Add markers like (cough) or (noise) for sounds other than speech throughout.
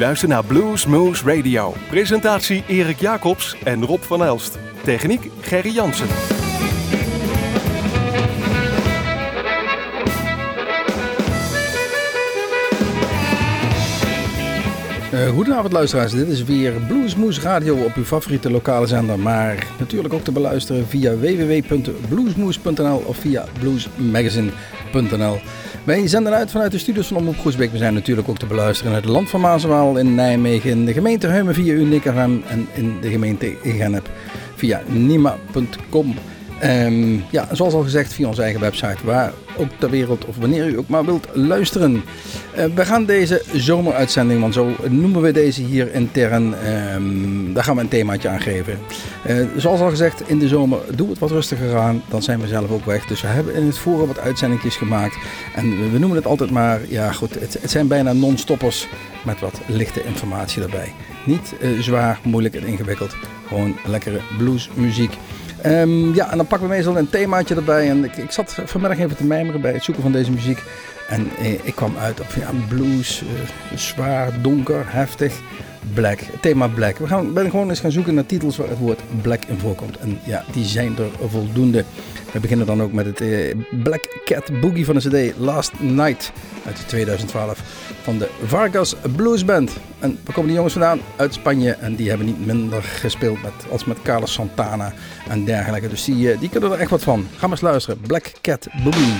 luistert naar Blues Moose Radio. Presentatie Erik Jacobs en Rob van Elst. Techniek Gerry Jansen. Uh, goedenavond luisteraars, dit is weer Bluesmoes Radio op uw favoriete lokale zender, maar natuurlijk ook te beluisteren via www.bluesmoes.nl of via bluesmagazine.nl. Wij zenden uit vanuit de studios van Omroep Groesbeek. We zijn natuurlijk ook te beluisteren in het land van Mazenwaal in Nijmegen, in de gemeente Heumen via Uniek FM en in de gemeente Genep via nima.com. Um, ja, zoals al gezegd via onze eigen website, waar ook ter wereld of wanneer u ook maar wilt luisteren. Uh, we gaan deze zomeruitzending, want zo noemen we deze hier intern, um, daar gaan we een themaatje aan geven. Uh, zoals al gezegd, in de zomer doe het wat rustiger aan, dan zijn we zelf ook weg. Dus we hebben in het voren wat uitzendingjes gemaakt en we noemen het altijd maar, ja goed, het, het zijn bijna non-stoppers met wat lichte informatie erbij. Niet uh, zwaar, moeilijk en ingewikkeld, gewoon lekkere bluesmuziek. Um, ja, en dan pakken we meestal een themaatje erbij. En ik, ik zat vanmiddag even te mijmeren bij het zoeken van deze muziek. En eh, ik kwam uit op ja, blues, uh, zwaar, donker, heftig, black. thema black. We gaan, ben gewoon eens gaan zoeken naar titels waar het woord black in voorkomt. En ja, die zijn er voldoende. We beginnen dan ook met het uh, Black Cat Boogie van de CD Last Night uit 2012 van de Vargas Blues Band. En waar komen die jongens vandaan? Uit Spanje. En die hebben niet minder gespeeld met, als met Carlos Santana en dergelijke. Dus die, die kunnen er echt wat van. Ga maar eens luisteren. Black Cat Boogie.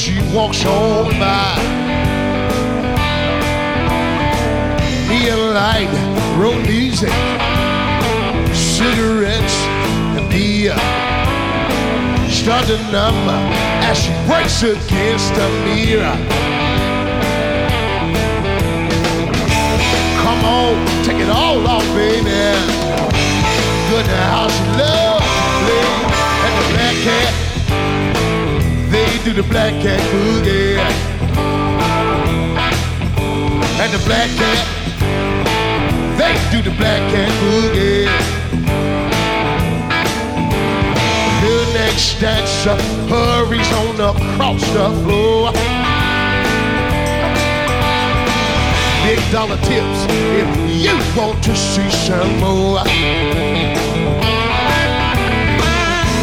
She walks on by. Neon light, road music, cigarettes and beer. Start the number as she breaks against the mirror. Come on, take it all off, baby. Good now, she do the black cat boogie. And the black cat, they do the black cat boogie. The next dancer hurries on across the floor. big dollar tips if you want to see some more.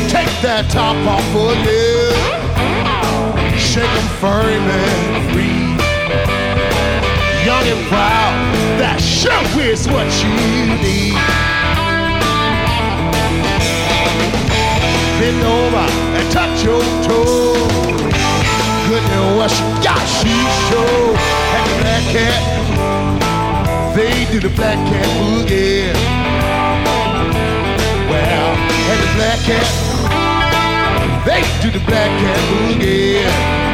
Take that top off for you. Shake them firm and free. Young and proud, that sure is what you need. Bend over and touch your toe. Good know what she got, she show. And the black cat they do the black cat boogie. Well, and the black cat, they do the black cat boogie.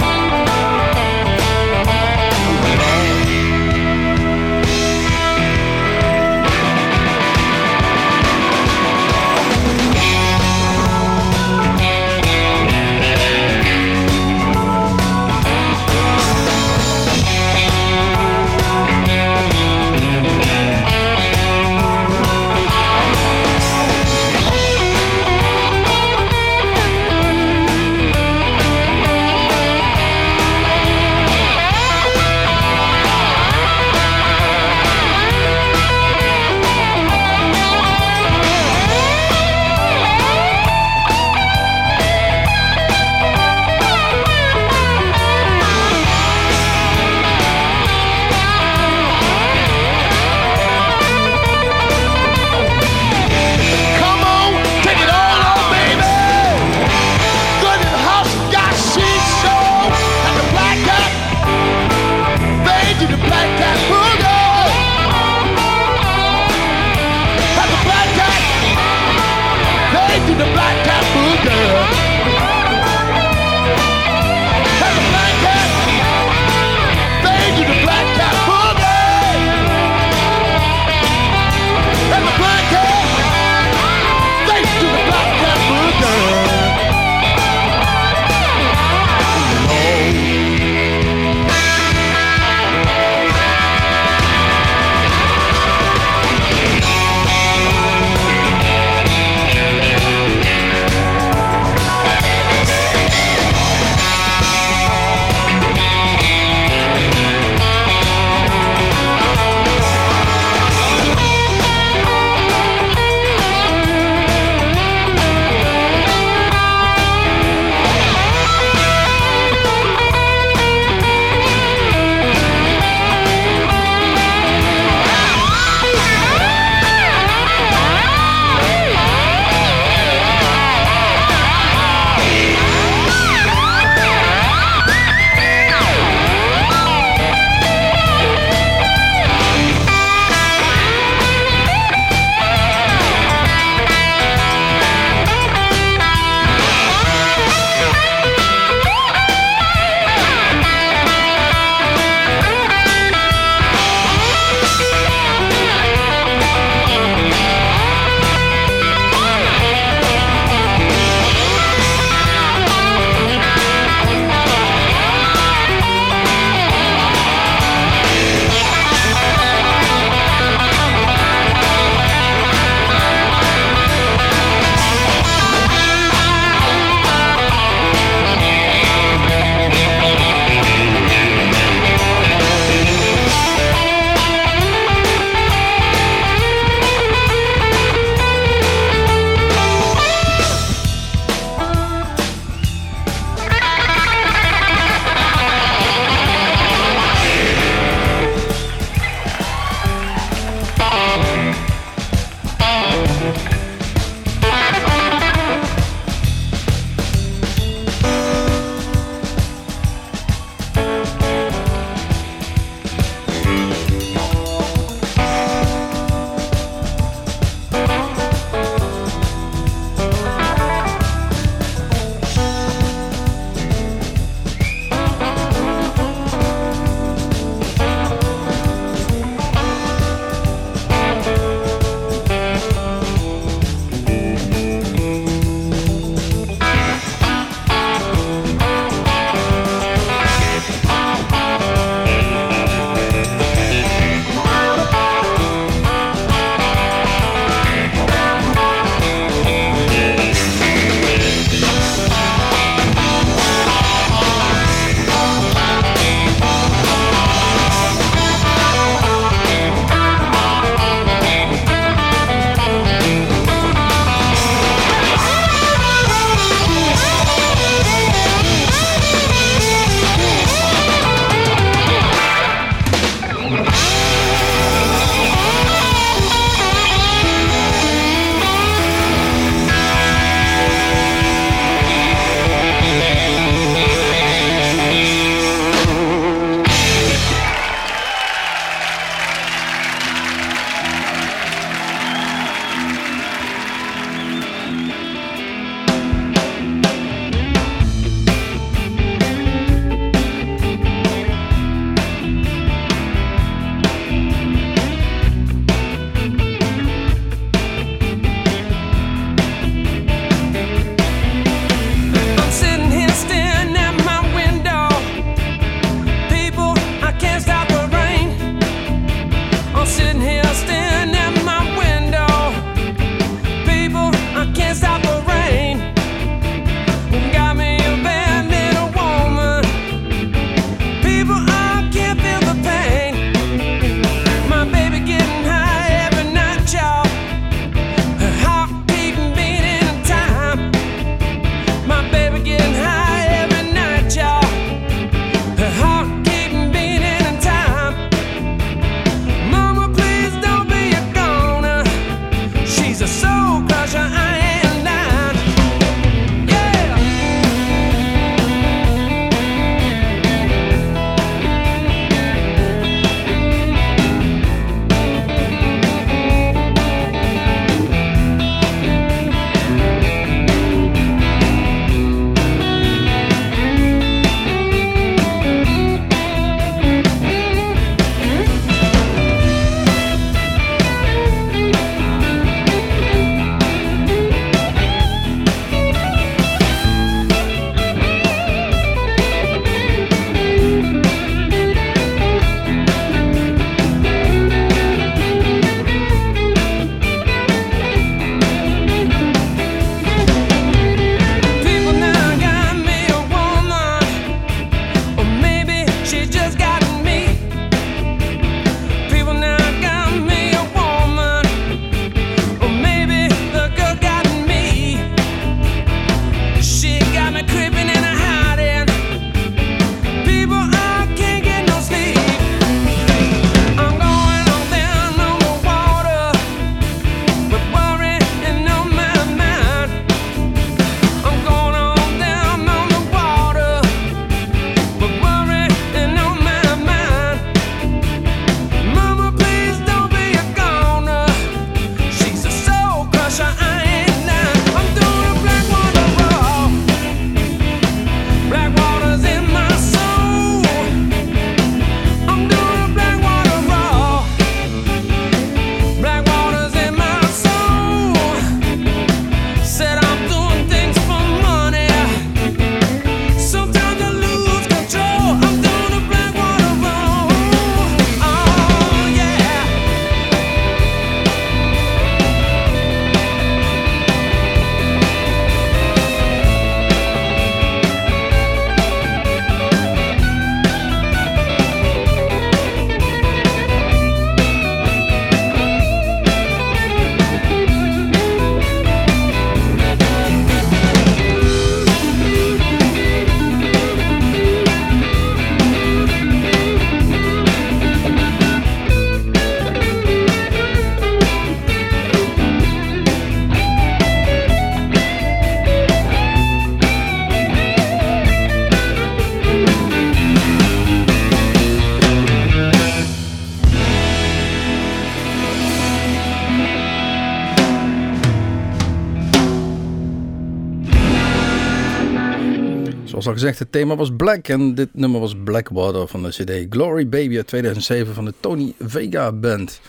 Gezegd, het thema was Black en dit nummer was Blackwater van de CD Glory Baby uit 2007 van de Tony Vega Band.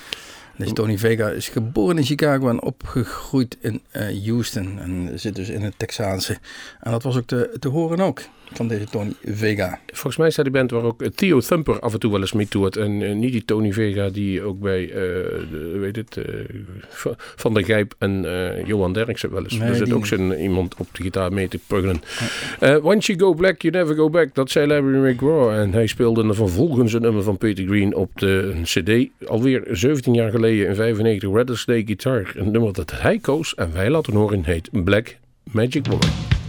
Deze Tony Vega is geboren in Chicago en opgegroeid in uh, Houston en zit dus in het Texaanse. En dat was ook te, te horen ook van deze Tony Vega. Volgens mij staat die band waar ook Theo Thumper af en toe wel eens mee toert. En uh, niet die Tony Vega die ook bij, uh, de, weet het, uh, Van der Gijp en Johan Derksen wel eens. Nee, er zit ook zo'n iemand op de gitaar mee te puggelen. Once you go black, you never go back. Dat zei Larry McGraw. En hij speelde er vervolgens een nummer van Peter Green op de cd. Alweer 17 jaar geleden in 95 Rattlesnake Guitar. Een nummer dat hij koos en wij laten horen heet Black Magic Boy.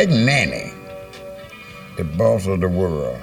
Black Nanny, the boss of the world.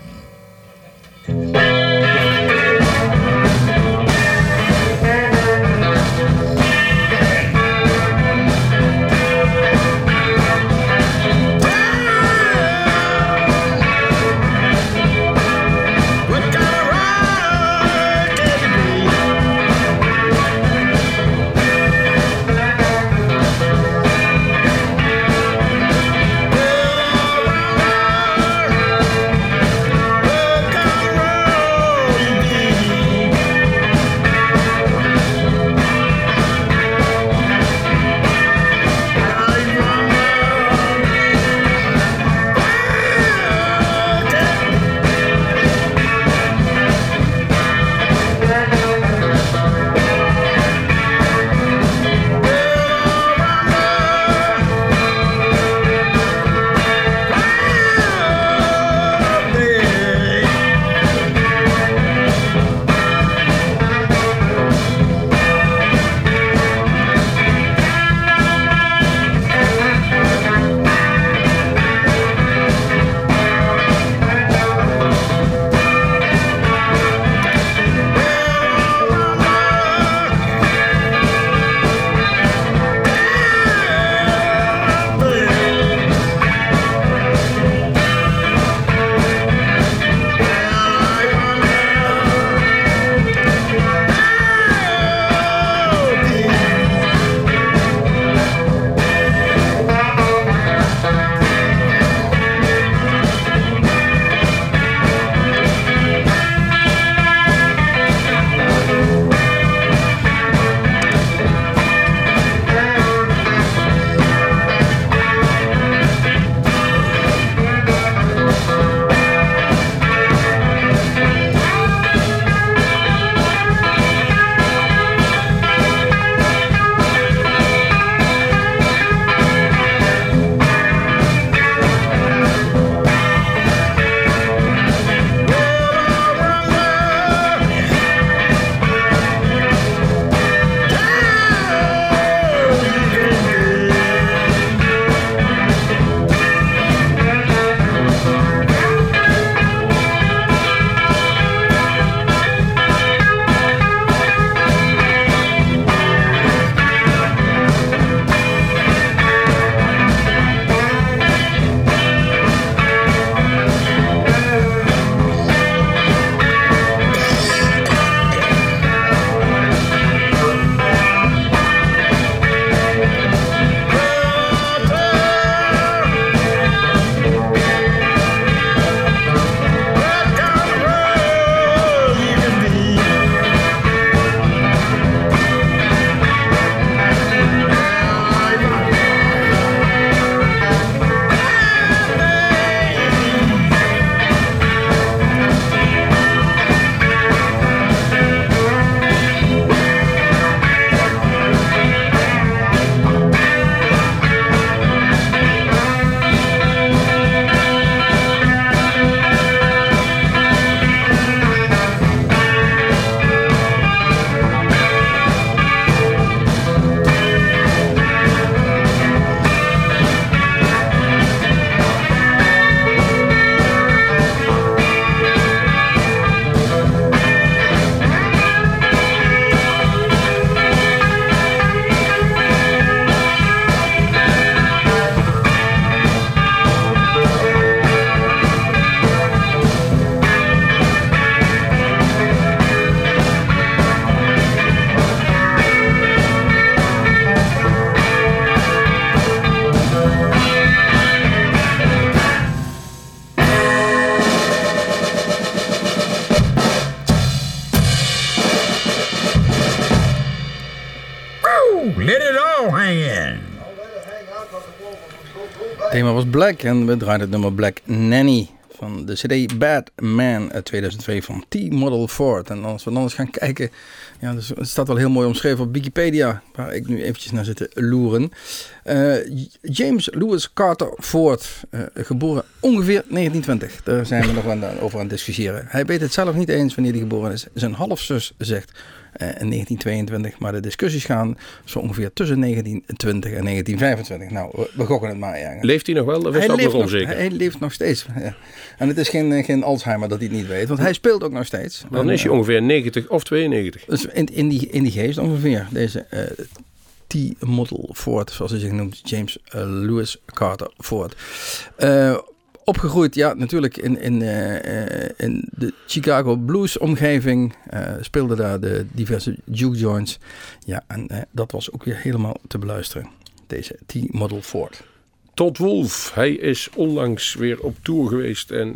En we draaiden het nummer Black Nanny van de CD Bad Man uit 2002 van T-Model Ford. En als we dan eens gaan kijken, ja, dus het staat wel heel mooi omschreven op Wikipedia, waar ik nu eventjes naar zit te loeren. Uh, James Lewis Carter Ford, uh, geboren ongeveer 1920. Daar zijn we nog aan, over aan het discussiëren. Hij weet het zelf niet eens wanneer hij geboren is. Zijn halfzus zegt in 1922, maar de discussies gaan zo ongeveer tussen 1920 en 1925. Nou, we, gokken het maar. Ja. Leeft hij nog wel of is hij dat nog onzeker? Hij, hij leeft nog steeds. Ja. En het is geen, geen Alzheimer dat hij het niet weet, want hij speelt ook nog steeds. Dan is hij ongeveer 90 of 92. Dus in, in, die, in die geest ongeveer, deze T-model Ford, zoals hij zich noemt, James uh, Lewis Carter Ford. Uh, opgegroeid, ja, natuurlijk in, in, uh, in de Chicago blues omgeving. speelde daar de diverse juke joints. Ja, en dat was ook weer helemaal te beluisteren. Deze T-model Ford. Todd Wolf, hij is onlangs weer op tour geweest en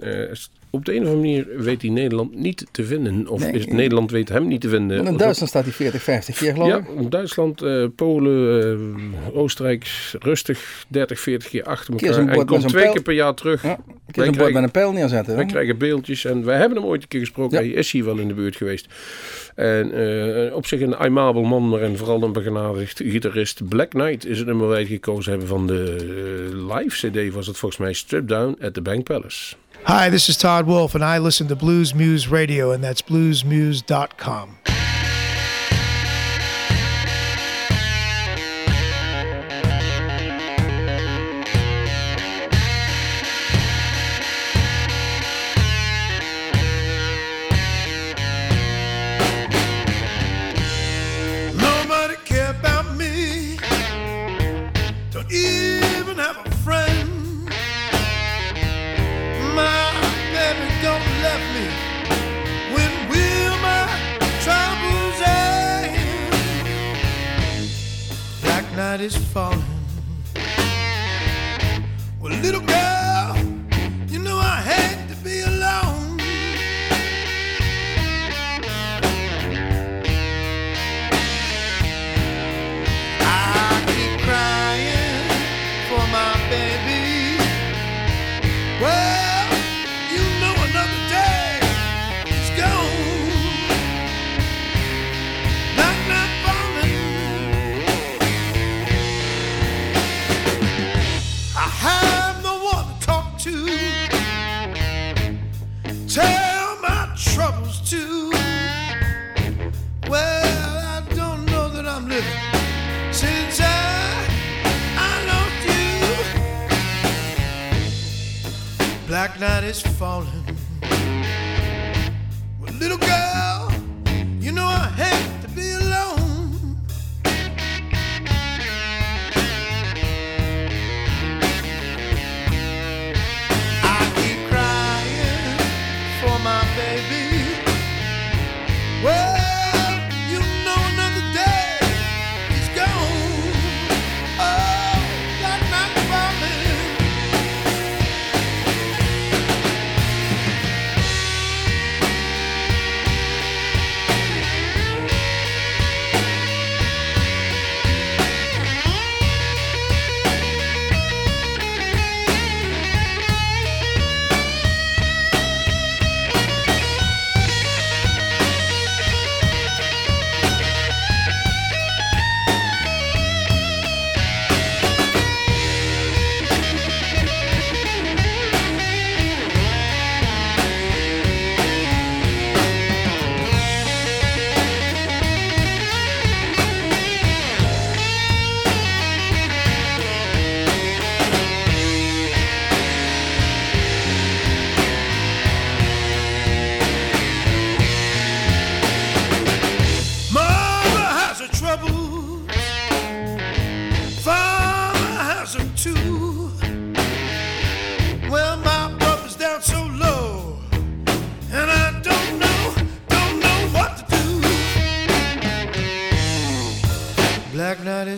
op de een of andere manier weet hij Nederland niet te vinden. Of is Nederland weet hem niet te vinden. In Duitsland staat hij 40, 50 keer geloof ik. Ja, Duitsland, uh, Polen, uh, Oostenrijk rustig 30, 40 keer achter elkaar. En komt twee pijl. keer per jaar terug. Ja, een keer een bord met een pijl neerzetten. Wij krijgen beeldjes en wij hebben hem ooit een keer gesproken. Ja. Hij is hier wel in de buurt geweest. En uh, op zich een aimabel man, maar en vooral een begenadigd gitarist. Black Knight is het nummer wij gekozen hebben van de live cd was het volgens mij Strip Down at the Bank Palace. Hi, this is Todd Wolf, and I listen to Blues Muse Radio, and that's bluesmuse.com.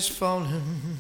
Black night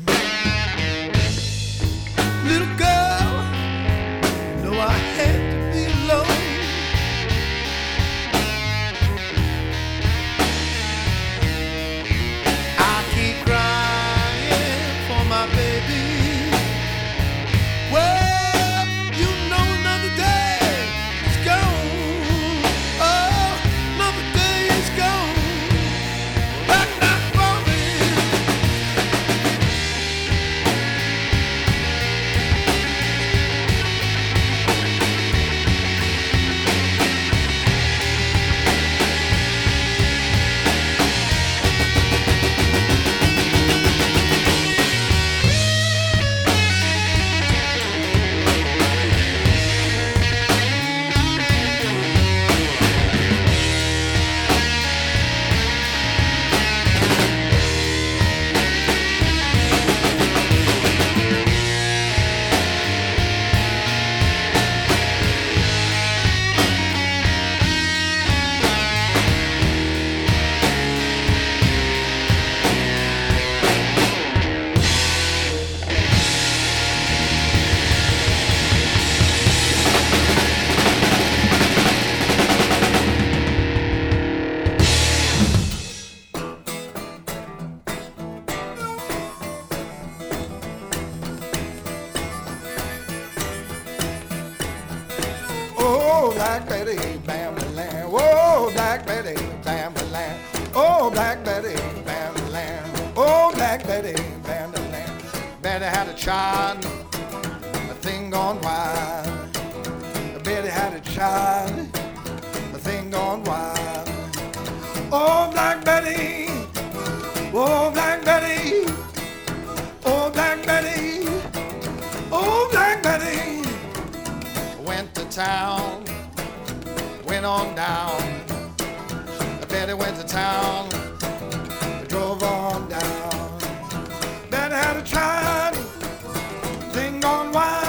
Oh, Black Betty, Bamberland. Oh, Black Betty, Bamberland. Oh, Black Betty, Bamberland. Oh, Black Betty, Bamberland. Betty had a child, a thing gone wild. Betty had a child, a thing gone wild. Oh, Black Betty. Oh, Black Betty. Oh, Black Betty. Oh, Black Betty. Went to town. Went on down. Betty went to town. Drove on down. Betty had a child. Thing gone wild.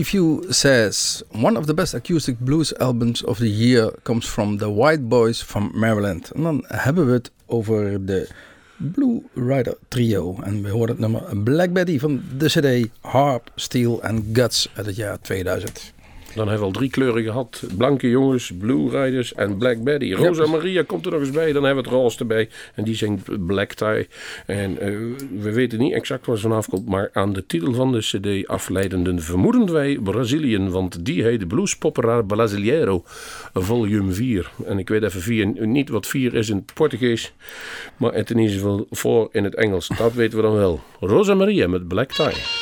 Review says one of the best acoustic blues albums of the year comes from the White Boys from Maryland. En dan hebben we het over de Blue Rider Trio. En we horen het nummer Black Betty van de CD Harp, Steel and Guts uit het jaar 2000. Dan hebben we al drie kleuren gehad. Blanke jongens, Blue Riders en Black Betty. Rosa Maria komt er nog eens bij. Dan hebben we het roze erbij. En die zingt Black Tie. En eh, we weten niet exact waar ze vanaf komt. Maar aan de titel van de cd afleidenden vermoeden wij Braziliën. Want die heet Blues Popera Brasileiro volume 4. En ik weet even vier, niet wat 4 is in het Portugees. Maar het in ieder geval voor in het Engels. Dat weten we dan wel. Rosa Maria met Black Tie.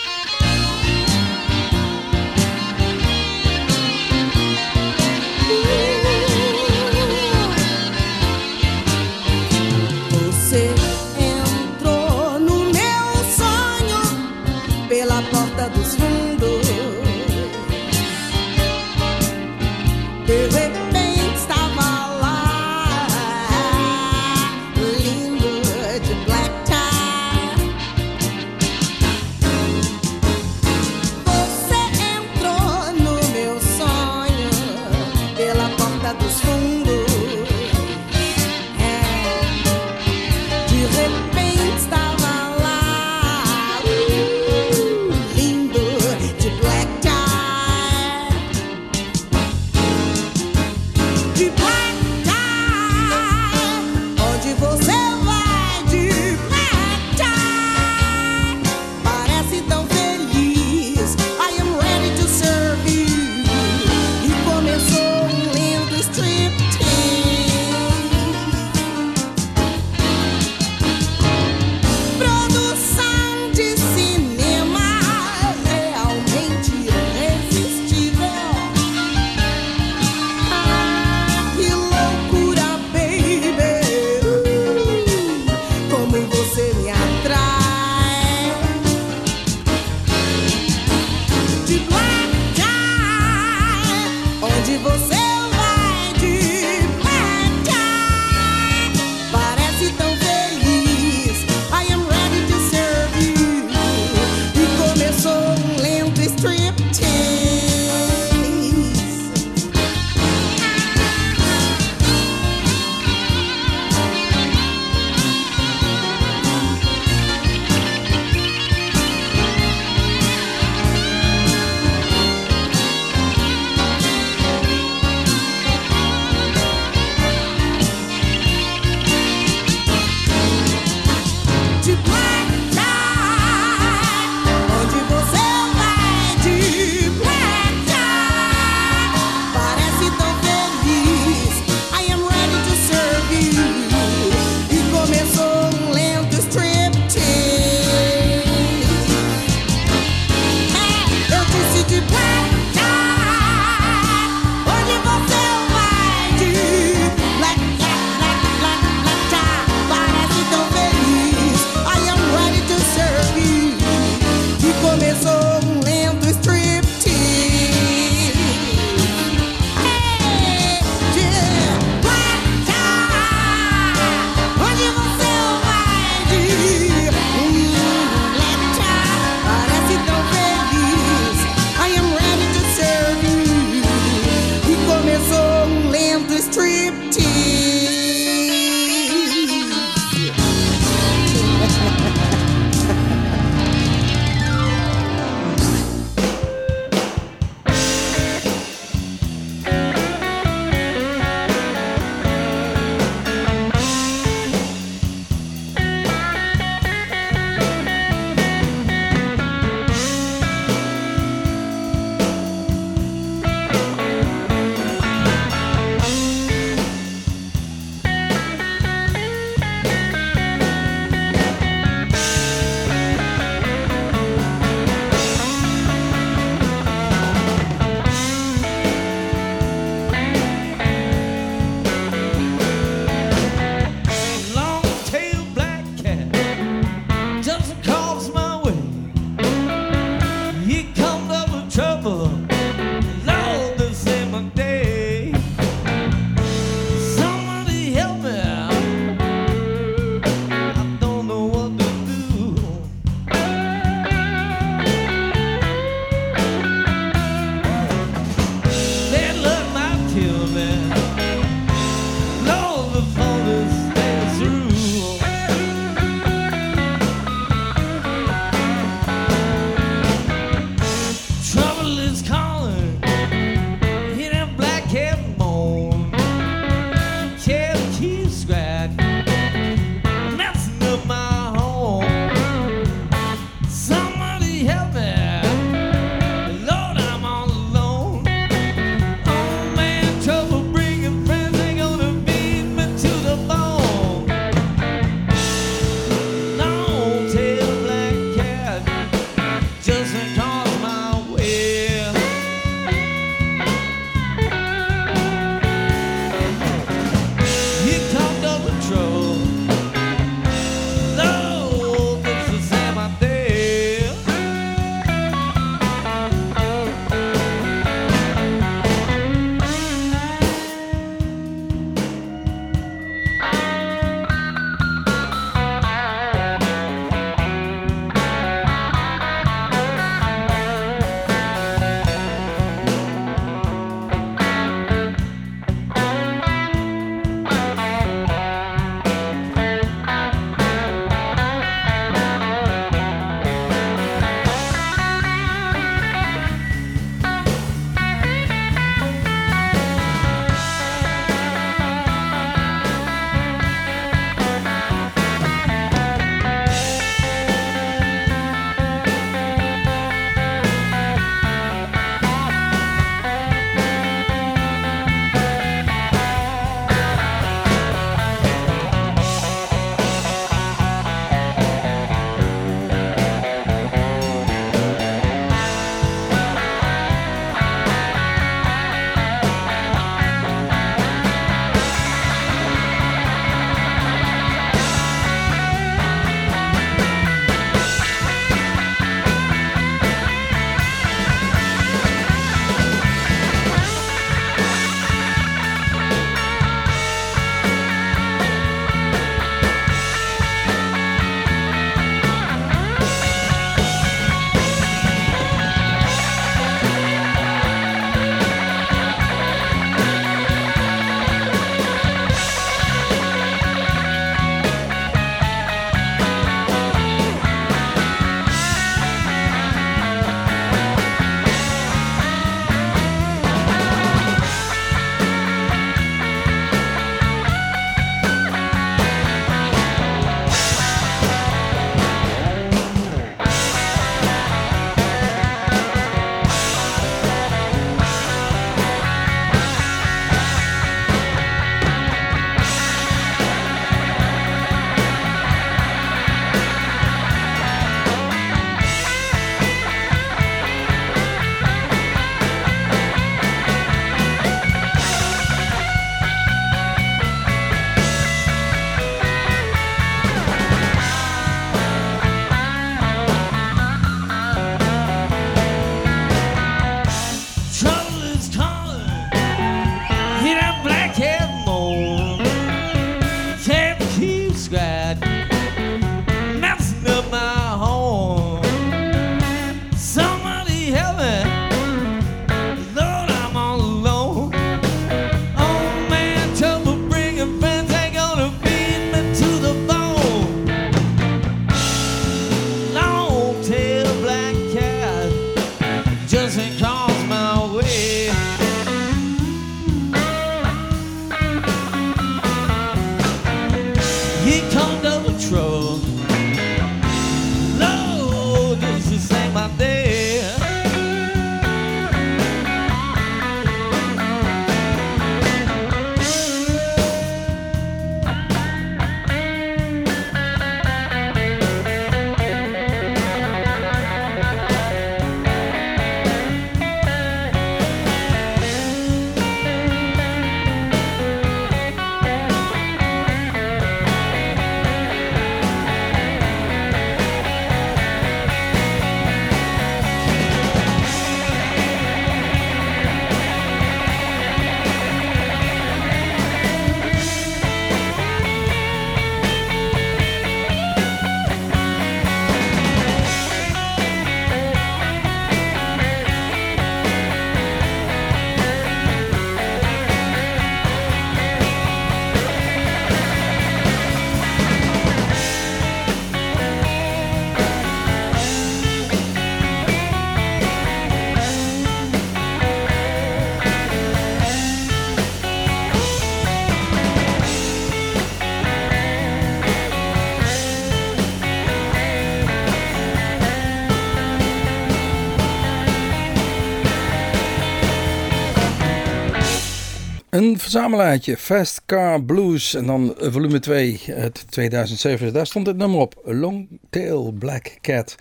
Fast Car Blues en dan volume 2 uit 2007. Daar stond het nummer op, Long Tail Black Cat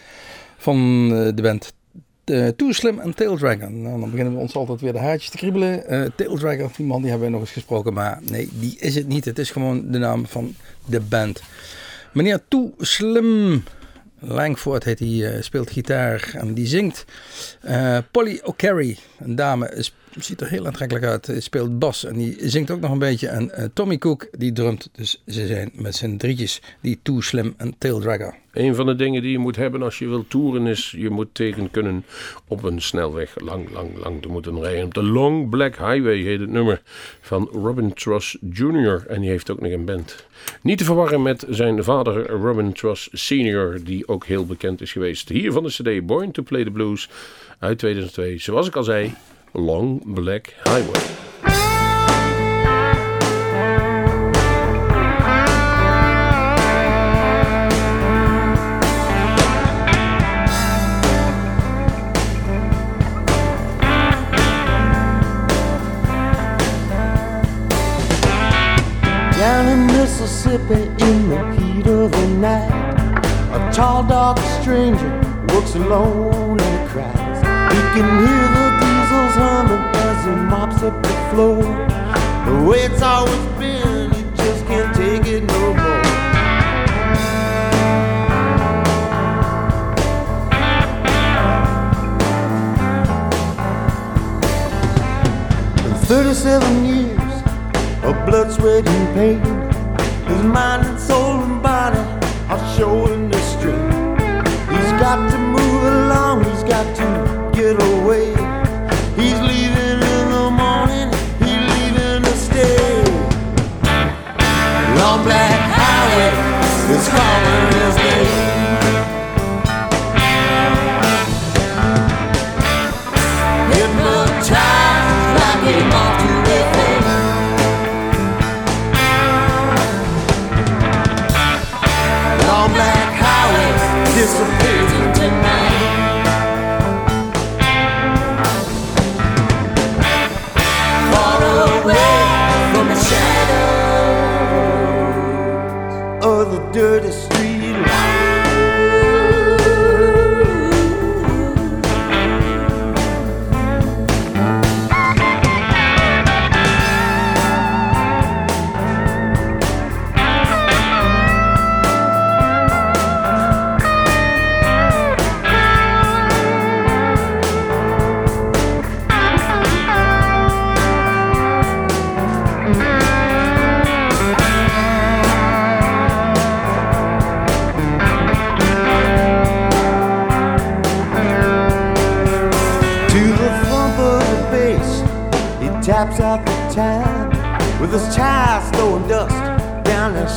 van eh, de band uh, Too Slim en Tail Dragon. Nou, dan beginnen we ons altijd weer de haartjes te kriebelen. Uh, Tail Dragon, die man die hebben we nog eens gesproken, maar nee, die is het niet. Het is gewoon de naam van de band. Meneer Too Slim Langford heet hij, speelt gitaar en die zingt. Polly O'Carry, een dame, is ziet er heel aantrekkelijk uit. Hij speelt bas en die zingt ook nog een beetje. En uh, Tommy Cook die drumt. Dus ze zijn met z'n drietjes die Too Slim en Tail Dragger. Een van de dingen die je moet hebben als je wilt toeren is... je moet tegen kunnen op een snelweg lang, lang, lang te moeten rijden. Op de Long Black Highway heet het nummer van Robin Truss Jr. En die heeft ook nog een band. Niet te verwarren met zijn vader Robin Truss Sr. die ook heel bekend is geweest. Hier van de cd Born to Play the Blues uit 2002. Zoals ik al zei... Long Black Highway. Down in Mississippi in the heat of the night, a tall dark stranger walks alone and cries. He can hear the the way it's always been, he just can't take it no more. In 37 years of blood, sweat, and pain,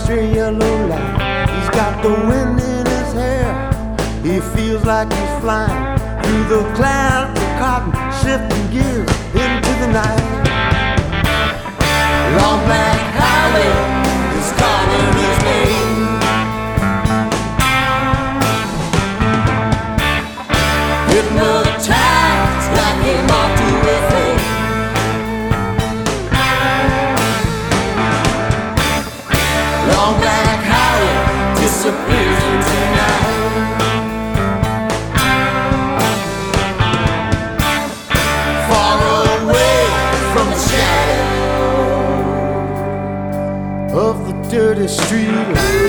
down yellow line. He's got the wind in his hair, he feels like he's flying through the clouds of cotton, shifting gears into the night. Long black highway is calling his name. Hypnotized street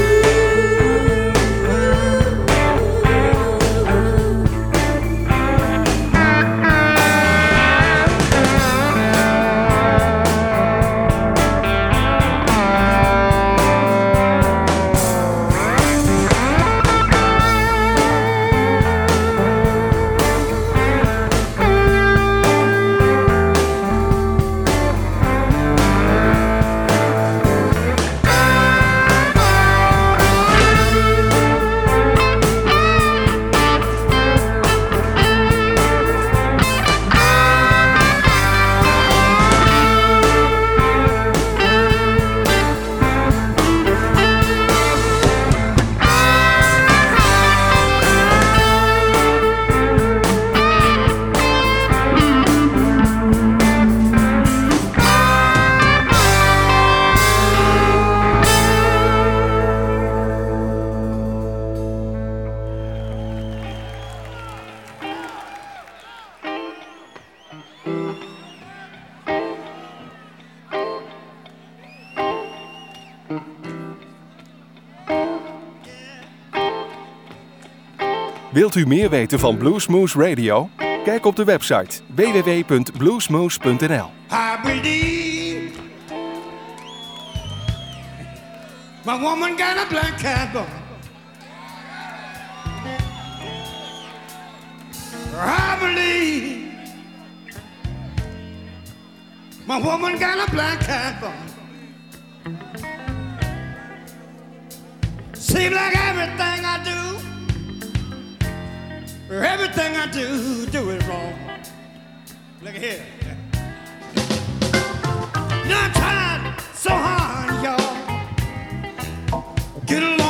Wilt u meer weten van Bluesmoose Radio? Kijk op de website www.bluesmoose.nl. My woman got a black cat bone. I believe my woman got a black cat bone. Seems like everything. For everything I do, do it wrong. Look here. Now I tried so hard, y'all. Get along.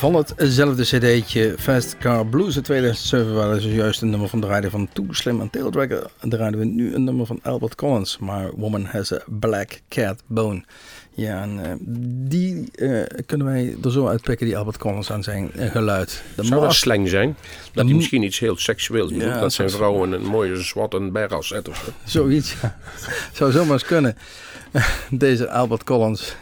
Van hetzelfde cd'tje Fast Car Blues uit 2007 waar we zojuist een nummer van draaiden van Too Slim en Tail Dragger draaien we nu een nummer van Albert Collins, maar Woman Has a Black Cat Bone. Ja, en eh, die eh, kunnen wij er zo uitpikken, die Albert Collins aan zijn eh, geluid. De Zou dat mas- slang zijn? Dat hij misschien iets heel seksueels doet. Ja, dat zijn vrouwen een mooie zwarte berg zetten of zo. Zoiets, ja. Zou zomaar eens kunnen. (laughs) Deze Albert Collins.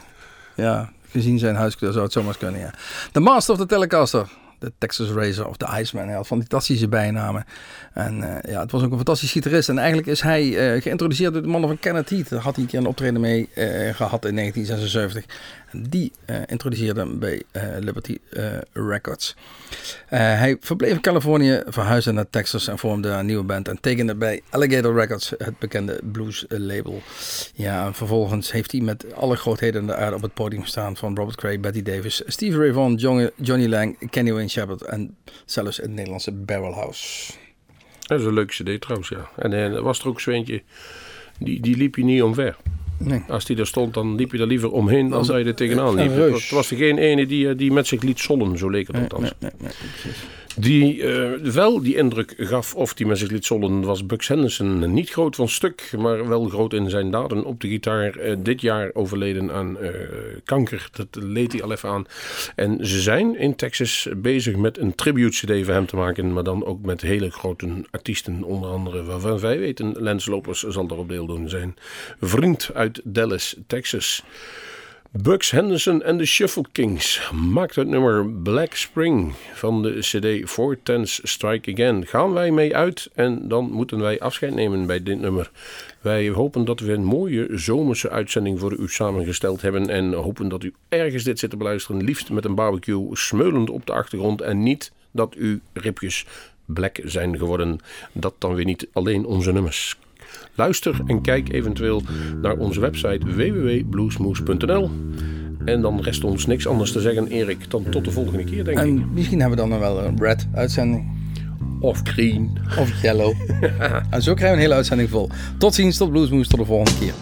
Ja, gezien zijn huiskleur zou het zomaar kunnen, ja. The Master of the Telecaster. De Texas Racer of de Iceman. Hij had fantastische bijnamen. En eh, ja, het was ook een fantastisch gitarist. En eigenlijk is hij eh, geïntroduceerd door de mannen van Kenneth Heat. Had hij een keer een optreden mee eh, gehad in 1976. Die eh, introduceerde hem bij eh, Liberty eh, Records. Hij verbleef in Californië, verhuisde naar Texas en vormde een nieuwe band. En tekende bij Alligator Records, het bekende blues label. Ja, en vervolgens heeft hij met alle grootheden de aarde op het podium gestaan. Van Robert Cray, Betty Davis, Steve Ray Vaughan, Johnny, Lang, Kenny Wayne Shepherd en zelfs het Nederlandse Barrel House. Dat is een leuke cd trouwens, ja. En er was er ook zo eentje, die, die liep je niet omver. Nee. Als die er stond, dan liep je er liever omheen dan dat je er tegenaan liep. Het was, er geen ene die, eh, die met zich liet zollen, zo leek het althans. Nee, nee, nee, precies. Die eh, wel die indruk gaf of die met zich liet zollen was Bucks Henderson. Niet groot van stuk, maar wel groot in zijn daden op de gitaar. Eh, dit jaar overleden aan eh, kanker, dat leed hij al even aan. En ze zijn in Texas bezig met een tribute cd voor hem te maken. Maar dan ook met hele grote artiesten. Onder andere waarvan wij weten, Lance Lopers zal daarop deel doen. Zijn vriend uit Dallas, Texas. Bucks Henderson en de Shuffle Kings maakt het nummer Black Spring van de CD Four Tens Strike Again. Gaan wij mee uit en dan moeten wij afscheid nemen bij dit nummer. Wij hopen dat we een mooie zomerse uitzending voor u samengesteld hebben en hopen dat u ergens dit zit te beluisteren, liefst met een barbecue smeulend op de achtergrond en niet dat uw ribjes black zijn geworden. Dat dan weer niet alleen onze nummers. Luister en kijk eventueel naar onze website www.bluesmoose.nl. En dan rest ons niks anders te zeggen, Erik, dan tot de volgende keer, denk ik. En misschien hebben we dan nog wel een red uitzending. Of green. Of yellow. (laughs) en zo krijgen we een hele uitzending vol. Tot ziens, tot Bluesmoes, tot de volgende keer.